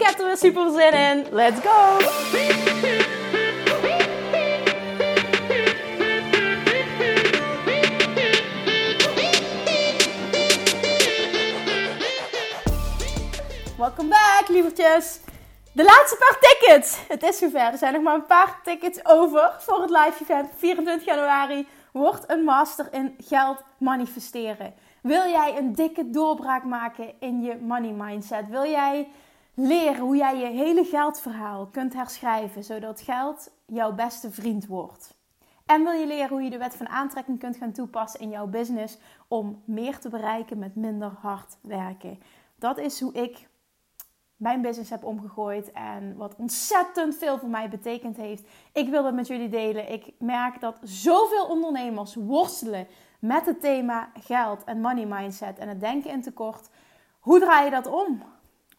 Ik heb er weer super zin in. Let's go! Welkom back, lievertjes. De laatste paar tickets. Het is zover. Er zijn nog maar een paar tickets over voor het live event. 24 januari wordt een master in geld manifesteren. Wil jij een dikke doorbraak maken in je money mindset? Wil jij leren hoe jij je hele geldverhaal kunt herschrijven, zodat geld jouw beste vriend wordt. En wil je leren hoe je de wet van aantrekking kunt gaan toepassen in jouw business om meer te bereiken met minder hard werken. Dat is hoe ik mijn business heb omgegooid en wat ontzettend veel voor mij betekend heeft. Ik wil dat met jullie delen. Ik merk dat zoveel ondernemers worstelen met het thema geld en money mindset en het denken in tekort. Hoe draai je dat om?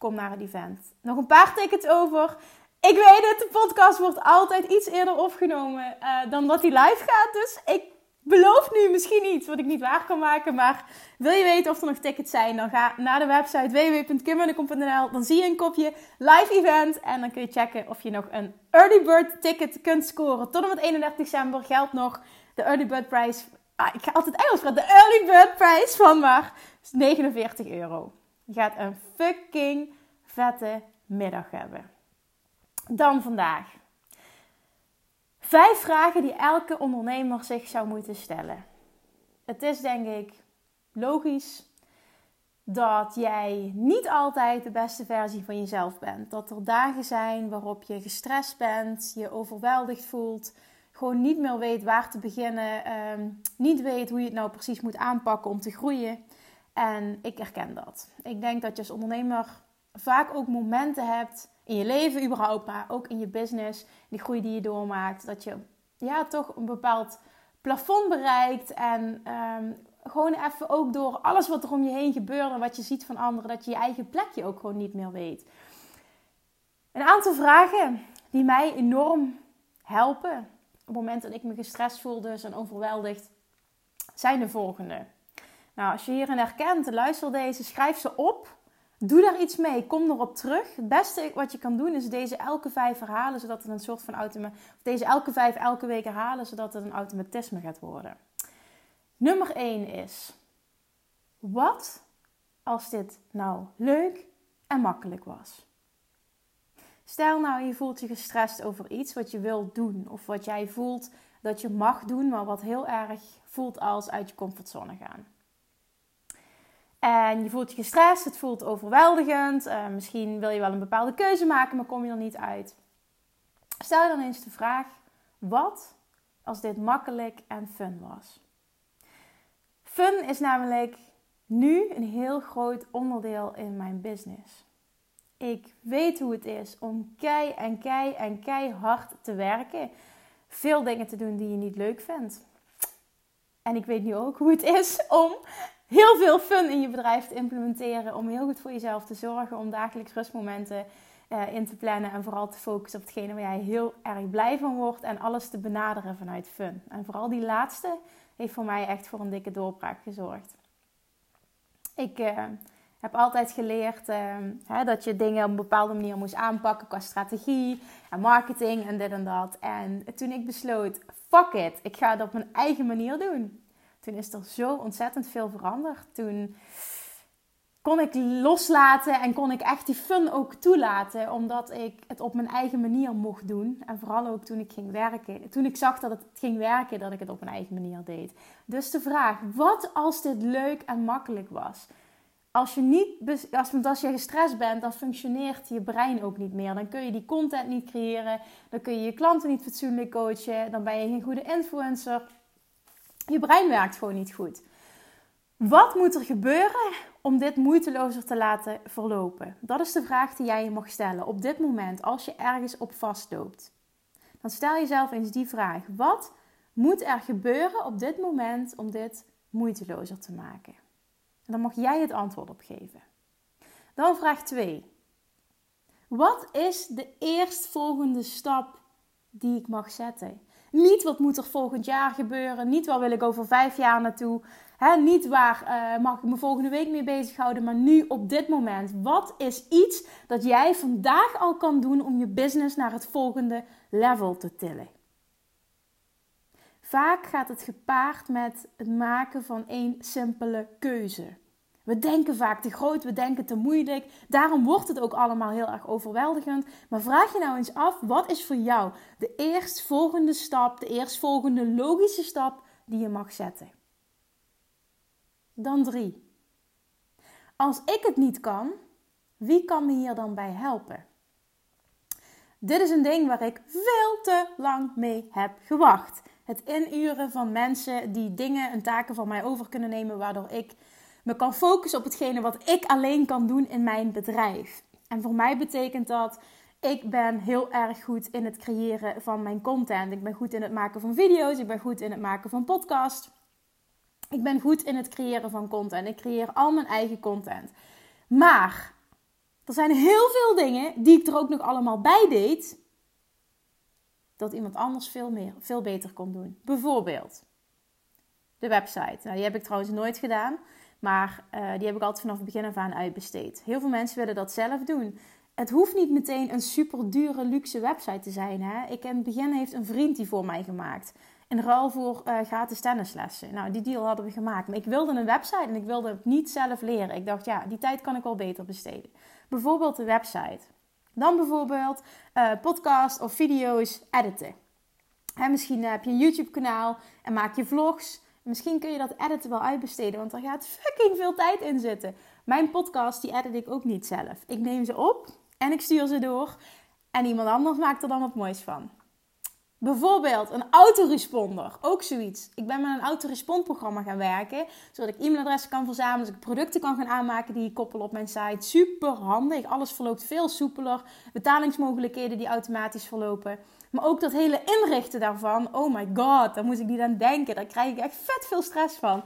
Kom naar het event. Nog een paar tickets over. Ik weet het, de podcast wordt altijd iets eerder opgenomen uh, dan dat die live gaat. Dus ik beloof nu misschien iets wat ik niet waar kan maken. Maar wil je weten of er nog tickets zijn, dan ga naar de website www.kimmunnekom.nl. Dan zie je een kopje live event. En dan kun je checken of je nog een early bird ticket kunt scoren. Tot en met 31 december geldt nog de early bird prijs. Ah, ik ga altijd Engels praten. De early bird prijs van maar 49 euro. Je gaat een fucking vette middag hebben. Dan vandaag. Vijf vragen die elke ondernemer zich zou moeten stellen. Het is denk ik logisch dat jij niet altijd de beste versie van jezelf bent. Dat er dagen zijn waarop je gestrest bent, je overweldigd voelt, gewoon niet meer weet waar te beginnen, ehm, niet weet hoe je het nou precies moet aanpakken om te groeien. En ik herken dat. Ik denk dat je als ondernemer vaak ook momenten hebt in je leven überhaupt, maar ook in je business, die groei die je doormaakt, dat je ja, toch een bepaald plafond bereikt en ehm, gewoon even ook door alles wat er om je heen gebeurt en wat je ziet van anderen, dat je je eigen plekje ook gewoon niet meer weet. Een aantal vragen die mij enorm helpen op het moment dat ik me gestrest voel dus en overweldigd, zijn de volgende. Nou, als je hierin herkent, luister deze, schrijf ze op. Doe daar iets mee. Kom erop terug. Het beste wat je kan doen is deze elke vijf herhalen, zodat het een soort van automatisme. Deze elke vijf elke week herhalen, zodat het een automatisme gaat worden. Nummer 1 is: wat als dit nou leuk en makkelijk was? Stel nou, je voelt je gestrest over iets wat je wilt doen, of wat jij voelt dat je mag doen, maar wat heel erg voelt als uit je comfortzone gaan. En je voelt je gestrest, het voelt overweldigend. Uh, misschien wil je wel een bepaalde keuze maken, maar kom je er niet uit. Stel je dan eens de vraag: wat als dit makkelijk en fun was? Fun is namelijk nu een heel groot onderdeel in mijn business. Ik weet hoe het is om kei en kei en keihard te werken. Veel dingen te doen die je niet leuk vindt. En ik weet nu ook hoe het is om heel veel fun in je bedrijf te implementeren. Om heel goed voor jezelf te zorgen. Om dagelijks rustmomenten uh, in te plannen. En vooral te focussen op hetgene waar jij heel erg blij van wordt. En alles te benaderen vanuit fun. En vooral die laatste heeft voor mij echt voor een dikke doorbraak gezorgd. Ik uh, heb altijd geleerd uh, hè, dat je dingen op een bepaalde manier moest aanpakken qua strategie en marketing en dit en dat. En toen ik besloot, fuck it, ik ga het op mijn eigen manier doen. Toen is er zo ontzettend veel veranderd. Toen kon ik loslaten en kon ik echt die fun ook toelaten, omdat ik het op mijn eigen manier mocht doen. En vooral ook toen ik ging werken. Toen ik zag dat het ging werken, dat ik het op mijn eigen manier deed. Dus de vraag: wat als dit leuk en makkelijk was? Als je, niet, als, als je gestrest bent, dan functioneert je brein ook niet meer. Dan kun je die content niet creëren. Dan kun je je klanten niet fatsoenlijk coachen. Dan ben je geen goede influencer. Je brein werkt gewoon niet goed. Wat moet er gebeuren om dit moeitelozer te laten verlopen? Dat is de vraag die jij je mag stellen op dit moment als je ergens op vastloopt. Dan stel jezelf eens die vraag: wat moet er gebeuren op dit moment om dit moeitelozer te maken? En dan mag jij het antwoord op geven. Dan vraag 2. Wat is de eerstvolgende stap die ik mag zetten? Niet wat moet er volgend jaar gebeuren. Niet waar wil ik over vijf jaar naartoe. He, niet waar uh, mag ik me volgende week mee bezighouden. Maar nu op dit moment. Wat is iets dat jij vandaag al kan doen om je business naar het volgende level te tillen? Vaak gaat het gepaard met het maken van één simpele keuze. We denken vaak te groot, we denken te moeilijk. Daarom wordt het ook allemaal heel erg overweldigend. Maar vraag je nou eens af, wat is voor jou de eerstvolgende stap, de eerstvolgende logische stap die je mag zetten? Dan drie. Als ik het niet kan, wie kan me hier dan bij helpen? Dit is een ding waar ik veel te lang mee heb gewacht. Het inuren van mensen die dingen en taken van mij over kunnen nemen, waardoor ik me kan focussen op hetgene wat ik alleen kan doen in mijn bedrijf. En voor mij betekent dat ik ben heel erg goed in het creëren van mijn content. Ik ben goed in het maken van video's, ik ben goed in het maken van podcasts. Ik ben goed in het creëren van content. Ik creëer al mijn eigen content. Maar er zijn heel veel dingen die ik er ook nog allemaal bij deed. Dat iemand anders veel, meer, veel beter kon doen. Bijvoorbeeld de website. Nou, die heb ik trouwens nooit gedaan. Maar uh, die heb ik altijd vanaf het begin af aan uitbesteed. Heel veel mensen willen dat zelf doen. Het hoeft niet meteen een super dure luxe website te zijn. Hè? Ik in het begin heeft een vriend die voor mij gemaakt. In ruil voor uh, gratis tennislessen. Nou, die deal hadden we gemaakt. Maar ik wilde een website en ik wilde het niet zelf leren. Ik dacht, ja, die tijd kan ik wel beter besteden. Bijvoorbeeld de website. Dan bijvoorbeeld uh, podcast of video's editen. Hè, misschien heb je een YouTube kanaal en maak je vlogs. Misschien kun je dat editen wel uitbesteden, want er gaat fucking veel tijd in zitten. Mijn podcast, die edit ik ook niet zelf. Ik neem ze op en ik stuur ze door. En iemand anders maakt er dan wat moois van. Bijvoorbeeld een autoresponder, ook zoiets. Ik ben met een autorespondprogramma gaan werken, zodat ik e-mailadressen kan verzamelen, zodat ik producten kan gaan aanmaken die ik koppel op mijn site. Super handig, alles verloopt veel soepeler, betalingsmogelijkheden die automatisch verlopen. Maar ook dat hele inrichten daarvan, oh my god, daar moet ik niet aan denken. Daar krijg ik echt vet veel stress van.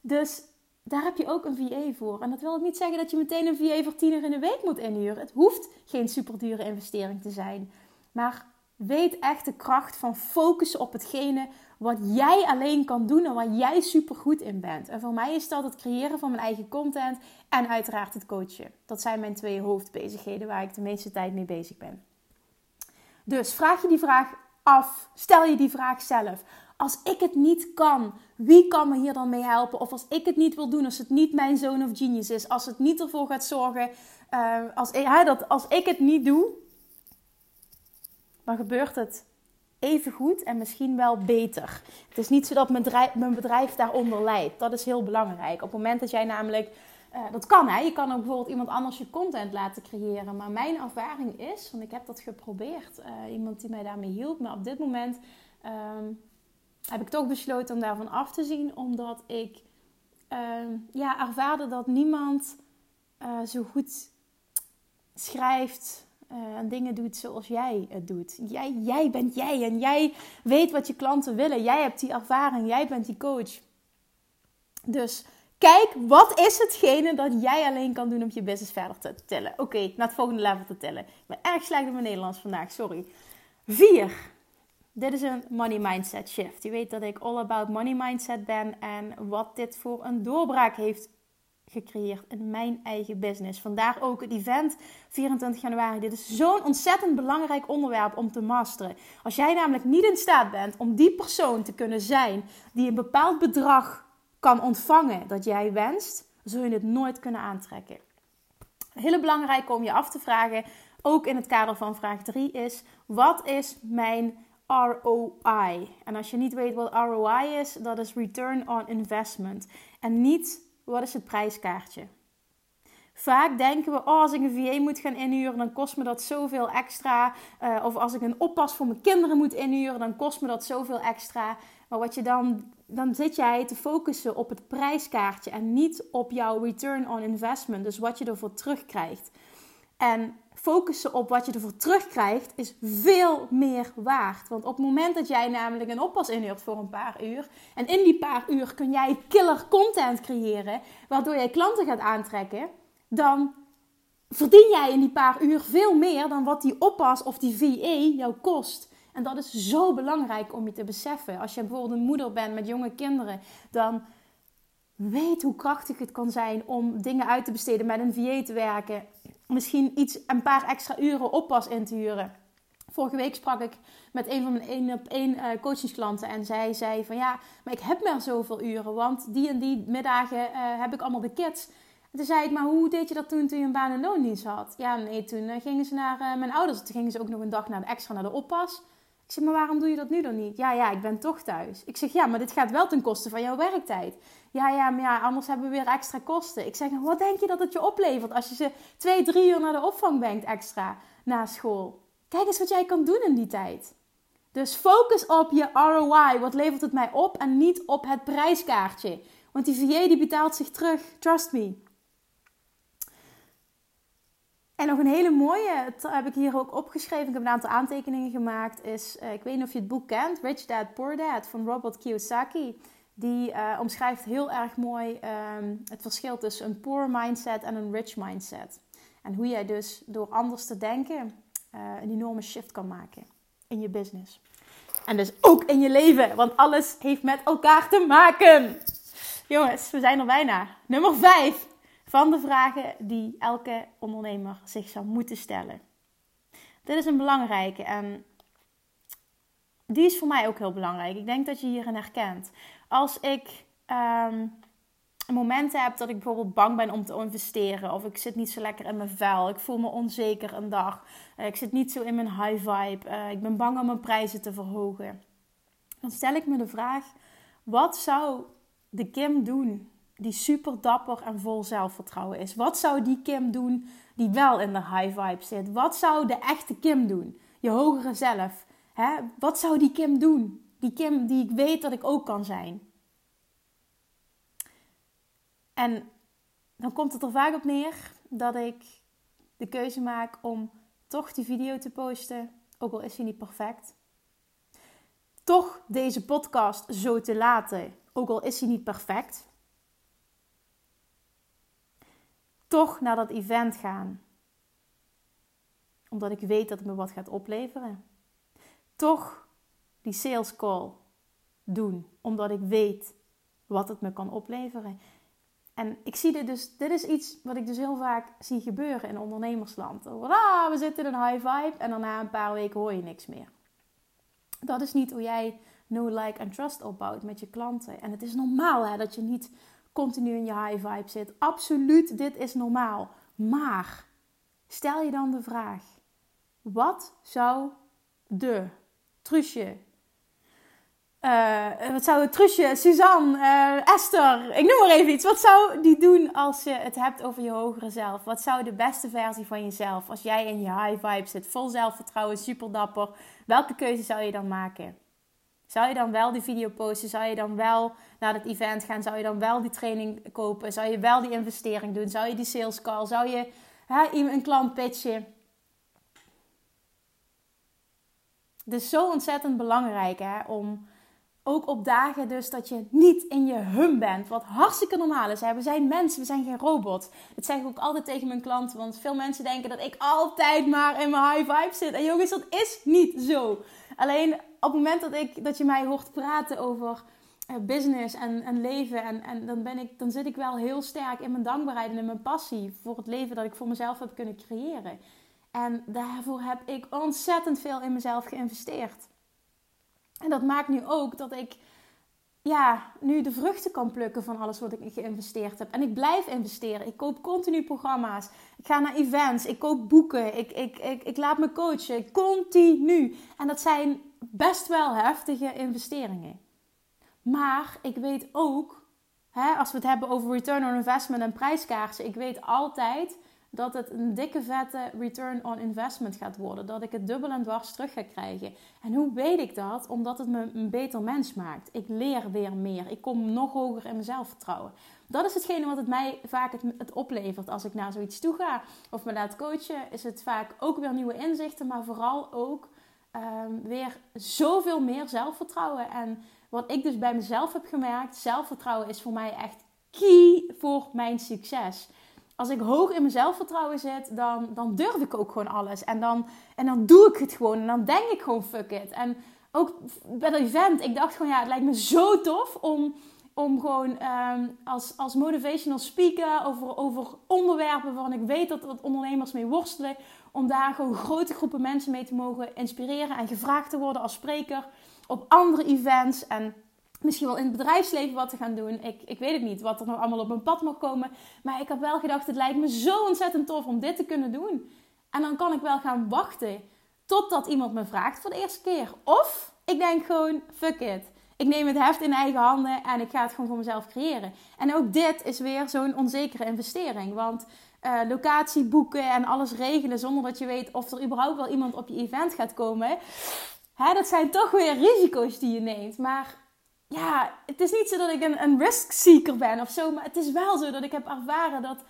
Dus daar heb je ook een VA voor. En dat wil niet zeggen dat je meteen een VA voor 10 uur in de week moet inhuren. Het hoeft geen super dure investering te zijn. Maar weet echt de kracht van focussen op hetgene wat jij alleen kan doen en waar jij super goed in bent. En voor mij is dat het creëren van mijn eigen content en uiteraard het coachen. Dat zijn mijn twee hoofdbezigheden waar ik de meeste tijd mee bezig ben. Dus vraag je die vraag af. Stel je die vraag zelf. Als ik het niet kan, wie kan me hier dan mee helpen? Of als ik het niet wil doen, als het niet mijn zoon of genius is, als het niet ervoor gaat zorgen, uh, als, ik, dat, als ik het niet doe, dan gebeurt het even goed en misschien wel beter. Het is niet zo dat mijn bedrijf, mijn bedrijf daaronder leidt. Dat is heel belangrijk. Op het moment dat jij namelijk uh, dat kan hè. Je kan ook bijvoorbeeld iemand anders je content laten creëren. Maar mijn ervaring is, want ik heb dat geprobeerd, uh, iemand die mij daarmee hielp. Maar op dit moment uh, heb ik toch besloten om daarvan af te zien. Omdat ik ehm, ja, ervaarde dat niemand uh, zo goed schrijft en dingen doet zoals jij het doet. Jij, jij bent jij en jij weet wat je klanten willen. Jij hebt die ervaring, jij bent die coach. Dus Kijk, wat is hetgene dat jij alleen kan doen om je business verder te tillen? Oké, naar het volgende level te tillen. Ik ben erg slecht in mijn Nederlands vandaag, sorry. Vier. Dit is een money mindset shift. Je weet dat ik all about money mindset ben en wat dit voor een doorbraak heeft gecreëerd in mijn eigen business. Vandaar ook het event 24 januari. Dit is zo'n ontzettend belangrijk onderwerp om te masteren. Als jij namelijk niet in staat bent om die persoon te kunnen zijn die een bepaald bedrag kan ontvangen dat jij wenst, zul je het nooit kunnen aantrekken. Hele belangrijk om je af te vragen, ook in het kader van vraag 3, is: wat is mijn ROI? En als je niet weet wat ROI is, dat is Return on Investment. En niet wat is het prijskaartje. Vaak denken we, oh, als ik een VA moet gaan inhuren, dan kost me dat zoveel extra. Uh, of als ik een oppas voor mijn kinderen moet inhuren, dan kost me dat zoveel extra. Maar wat je dan, dan zit jij te focussen op het prijskaartje en niet op jouw return on investment. Dus wat je ervoor terugkrijgt. En focussen op wat je ervoor terugkrijgt is veel meer waard. Want op het moment dat jij namelijk een oppas inhuurt voor een paar uur. En in die paar uur kun jij killer content creëren. Waardoor jij klanten gaat aantrekken dan verdien jij in die paar uur veel meer dan wat die oppas of die VE jou kost. En dat is zo belangrijk om je te beseffen. Als je bijvoorbeeld een moeder bent met jonge kinderen, dan weet hoe krachtig het kan zijn om dingen uit te besteden, met een VA te werken. Misschien iets, een paar extra uren oppas in te huren. Vorige week sprak ik met een van mijn één op één uh, coachingsklanten en zij zei van ja, maar ik heb maar zoveel uren, want die en die middagen uh, heb ik allemaal de kids. En toen zei ik, maar hoe deed je dat toen, toen je een baan en loondienst had? Ja, nee, toen uh, gingen ze naar mijn ouders. Toen gingen ze ook nog een dag naar de, extra naar de oppas. Ik zeg, maar waarom doe je dat nu dan niet? Ja, ja, ik ben toch thuis. Ik zeg, ja, maar dit gaat wel ten koste van jouw werktijd. Ja, ja, maar ja, anders hebben we weer extra kosten. Ik zeg, wat denk je dat het je oplevert als je ze twee, drie uur naar de opvang brengt extra na school? Kijk eens wat jij kan doen in die tijd. Dus focus op je ROI. Wat levert het mij op? En niet op het prijskaartje. Want die VA die betaalt zich terug. Trust me. En nog een hele mooie, heb ik hier ook opgeschreven. Ik heb een aantal aantekeningen gemaakt. Is, uh, ik weet niet of je het boek kent, Rich Dad Poor Dad van Robert Kiyosaki. Die uh, omschrijft heel erg mooi um, het verschil tussen een poor mindset en een rich mindset. En hoe jij dus door anders te denken uh, een enorme shift kan maken in je business. En dus ook in je leven, want alles heeft met elkaar te maken. Jongens, we zijn er bijna. Nummer 5 van de vragen die elke ondernemer zich zou moeten stellen. Dit is een belangrijke en die is voor mij ook heel belangrijk. Ik denk dat je hierin herkent. Als ik um, momenten heb dat ik bijvoorbeeld bang ben om te investeren, of ik zit niet zo lekker in mijn vel, ik voel me onzeker een dag, eh, ik zit niet zo in mijn high vibe, uh, ik ben bang om mijn prijzen te verhogen, dan stel ik me de vraag: wat zou de Kim doen die super dapper en vol zelfvertrouwen is? Wat zou die Kim doen die wel in de high vibe zit? Wat zou de echte Kim doen? Je hogere zelf. Hè? Wat zou die Kim doen? Die Kim die ik weet dat ik ook kan zijn. En dan komt het er vaak op neer dat ik de keuze maak om toch die video te posten, ook al is hij niet perfect. Toch deze podcast zo te laten, ook al is hij niet perfect. Toch naar dat event gaan. Omdat ik weet dat het me wat gaat opleveren. Toch die sales call doen. Omdat ik weet wat het me kan opleveren. En ik zie dit dus, dit is iets wat ik dus heel vaak zie gebeuren in ondernemersland. Ah, we zitten in een high vibe en daarna een paar weken hoor je niks meer. Dat is niet hoe jij no, like en trust opbouwt met je klanten. En het is normaal hè, dat je niet continu in je high vibe zit. Absoluut, dit is normaal. Maar stel je dan de vraag: wat zou de Trusje, uh, wat zou de Trusje, Suzanne, uh, Esther, ik noem maar even iets. Wat zou die doen als je het hebt over je hogere zelf? Wat zou de beste versie van jezelf, als jij in je high vibe zit, vol zelfvertrouwen, super dapper, welke keuze zou je dan maken? Zou je dan wel die video posten? Zou je dan wel naar het event gaan? Zou je dan wel die training kopen? Zou je wel die investering doen? Zou je die sales call? Zou je hè, een klant pitchen? Het is zo ontzettend belangrijk hè, om ook op dagen dus dat je niet in je hum bent. Wat hartstikke normaal is. Hè? We zijn mensen, we zijn geen robot. Dat zeg ik ook altijd tegen mijn klanten. Want veel mensen denken dat ik altijd maar in mijn high vibe zit. En jongens, dat is niet zo. Alleen op het moment dat, ik, dat je mij hoort praten over uh, business en, en leven, en, en dan, ben ik, dan zit ik wel heel sterk in mijn dankbaarheid en in mijn passie voor het leven dat ik voor mezelf heb kunnen creëren. En daarvoor heb ik ontzettend veel in mezelf geïnvesteerd. En dat maakt nu ook dat ik ja, nu de vruchten kan plukken van alles wat ik geïnvesteerd heb. En ik blijf investeren. Ik koop continu programma's. Ik ga naar events. Ik koop boeken. Ik, ik, ik, ik laat me coachen. Continu. En dat zijn best wel heftige investeringen. Maar ik weet ook hè, als we het hebben over return on investment en prijskaarsen, ik weet altijd dat het een dikke vette return on investment gaat worden. Dat ik het dubbel en dwars terug ga krijgen. En hoe weet ik dat? Omdat het me een beter mens maakt. Ik leer weer meer. Ik kom nog hoger in mijn zelfvertrouwen. Dat is hetgene wat het mij vaak het, oplevert als ik naar zoiets toe ga. Of me laat coachen, is het vaak ook weer nieuwe inzichten. Maar vooral ook um, weer zoveel meer zelfvertrouwen. En wat ik dus bij mezelf heb gemerkt, zelfvertrouwen is voor mij echt key voor mijn succes als ik hoog in mijn zelfvertrouwen zit, dan, dan durf ik ook gewoon alles. En dan, en dan doe ik het gewoon. En dan denk ik gewoon fuck it. En ook bij dat event, ik dacht gewoon ja, het lijkt me zo tof om, om gewoon um, als, als motivational speaker over, over onderwerpen waarvan ik weet dat, dat ondernemers mee worstelen. Om daar gewoon grote groepen mensen mee te mogen inspireren en gevraagd te worden als spreker op andere events. En misschien wel in het bedrijfsleven wat te gaan doen. Ik, ik weet het niet wat er nog allemaal op mijn pad mag komen. Maar ik heb wel gedacht, het lijkt me zo ontzettend tof om dit te kunnen doen. En dan kan ik wel gaan wachten totdat iemand me vraagt voor de eerste keer. Of ik denk gewoon, fuck it. Ik neem het heft in eigen handen en ik ga het gewoon voor mezelf creëren. En ook dit is weer zo'n onzekere investering. Want uh, locatie boeken en alles regelen zonder dat je weet of er überhaupt wel iemand op je event gaat komen. Hè, dat zijn toch weer risico's die je neemt. Maar ja, het is niet zo dat ik een, een risk seeker ben of zo. Maar het is wel zo dat ik heb ervaren dat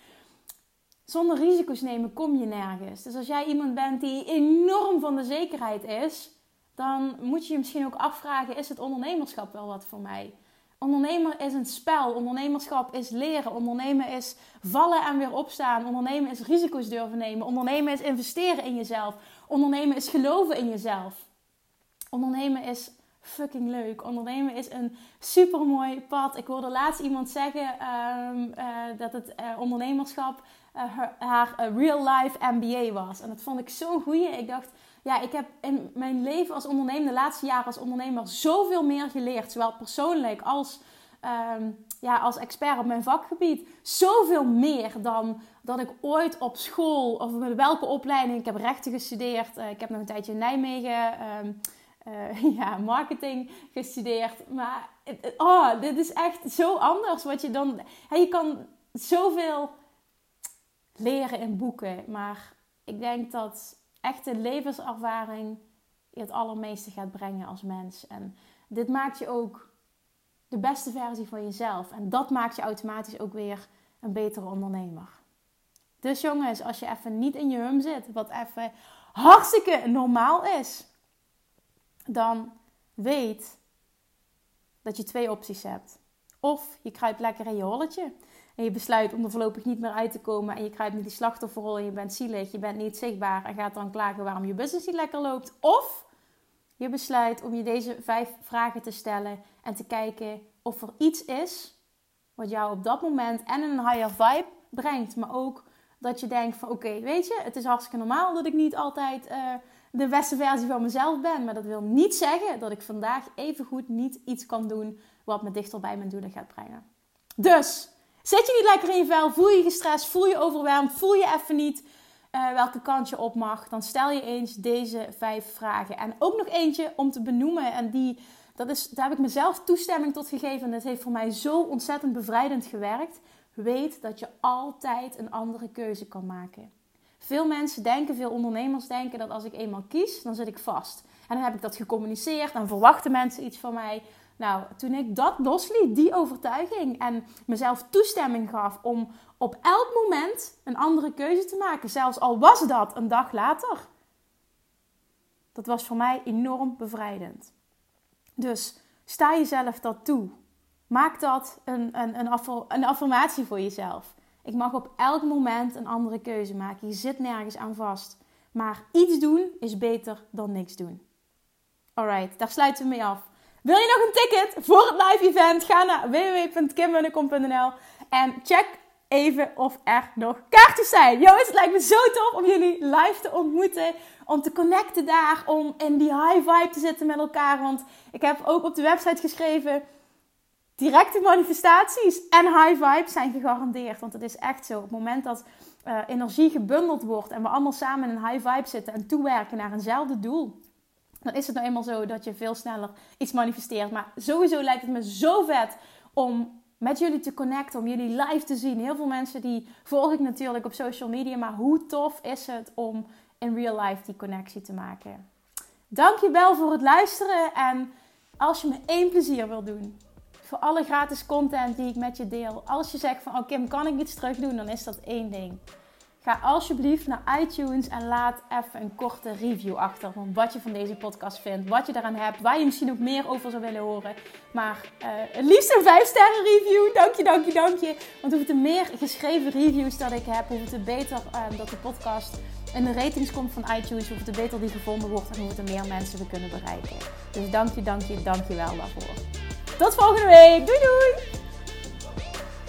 zonder risico's nemen kom je nergens. Dus als jij iemand bent die enorm van de zekerheid is, dan moet je je misschien ook afvragen: is het ondernemerschap wel wat voor mij? Ondernemer is een spel. Ondernemerschap is leren. Ondernemen is vallen en weer opstaan. Ondernemen is risico's durven nemen. Ondernemen is investeren in jezelf. Ondernemen is geloven in jezelf. Ondernemen is fucking leuk. Ondernemen is een super mooi pad. Ik hoorde laatst iemand zeggen ehm, eh, dat het uh, ondernemerschap uh, haar, real life MBA was. En dat vond ik zo'n goeie. Ik dacht, ja, ik heb in mijn leven als ondernemer, de laatste jaren als ondernemer, zoveel meer geleerd. Zowel persoonlijk als, ehm, ja, als expert op mijn vakgebied. Zoveel meer dan dat ik ooit op school, of met welke opleiding, ik heb rechten gestudeerd. ik heb nog een tijdje in Nijmegen. Ehm, uh, ja, marketing gestudeerd. Maar oh, dit is echt zo anders. Wat je dan. je kan zoveel leren in boeken. Maar ik denk dat echte levenservaring je het allermeeste gaat brengen als mens. En dit maakt je ook de beste versie van jezelf. En dat maakt je automatisch ook weer een betere ondernemer. Dus jongens, als je even niet in je hum zit, wat even hartstikke normaal is dan weet dat je twee opties hebt. Of je kruipt lekker in je holletje en je besluit om er voorlopig niet meer uit te komen en je kruipt niet die slachtofferrol en je bent zielig, je bent niet zichtbaar en gaat dan klagen waarom je business niet lekker loopt. Of je besluit om je deze vijf vragen te stellen en te kijken of er iets is wat jou op dat moment en een higher vibe brengt, maar ook dat je denkt van oké, weet je, het is hartstikke normaal dat ik niet altijd uh, de beste versie van mezelf ben. Maar dat wil niet zeggen dat ik vandaag evengoed niet iets kan doen wat me dichter bij mijn doelen gaat brengen. Dus, zit je niet lekker in je vel, voel je gestrest, voel je overweldigd, voel je even niet uh, welke kant je op mag, dan stel je eens deze vijf vragen. En ook nog eentje om te benoemen en die... Dat is, daar heb ik mezelf toestemming tot gegeven. En dat heeft voor mij zo ontzettend bevrijdend gewerkt. Weet dat je altijd een andere keuze kan maken. Veel mensen denken, veel ondernemers denken dat als ik eenmaal kies, dan zit ik vast. En dan heb ik dat gecommuniceerd en verwachten mensen iets van mij. Nou, toen ik dat losliet, die overtuiging, en mezelf toestemming gaf om op elk moment een andere keuze te maken, zelfs al was dat een dag later, dat was voor mij enorm bevrijdend. Dus sta jezelf dat toe. Maak dat een, een, een, een affirmatie voor jezelf. Ik mag op elk moment een andere keuze maken. Je zit nergens aan vast. Maar iets doen is beter dan niks doen. Alright, daar sluiten we mee af. Wil je nog een ticket voor het live event? Ga naar www.kimmunnekom.nl en check even of er nog kaartjes zijn. Jongens, het lijkt me zo tof om jullie live te ontmoeten. Om te connecten daar. Om in die high vibe te zitten met elkaar. Want ik heb ook op de website geschreven directe manifestaties en high vibes zijn gegarandeerd. Want het is echt zo. Op het moment dat uh, energie gebundeld wordt en we allemaal samen in een high vibe zitten en toewerken naar eenzelfde doel. Dan is het nou eenmaal zo dat je veel sneller iets manifesteert. Maar sowieso lijkt het me zo vet om met jullie te connecten, om jullie live te zien. Heel veel mensen die volg ik natuurlijk op social media, maar hoe tof is het om in real life die connectie te maken? Dankjewel voor het luisteren en als je me één plezier wil doen, voor alle gratis content die ik met je deel, als je zegt van oh Kim, kan ik iets terug doen, dan is dat één ding. Ga alsjeblieft naar iTunes en laat even een korte review achter van wat je van deze podcast vindt, wat je daaraan hebt, waar je misschien ook meer over zou willen horen. Maar het liefst een 5 sterren review. Dank je, dank je, dank je. Want hoeveel te meer geschreven reviews dat ik heb, hoeveel te beter uh, dat de podcast in de ratings komt van iTunes, hoeveel te beter die gevonden wordt en te meer mensen we kunnen bereiken. Dus dank je, dank je, dank je wel daarvoor. Tot volgende week. Doei doei!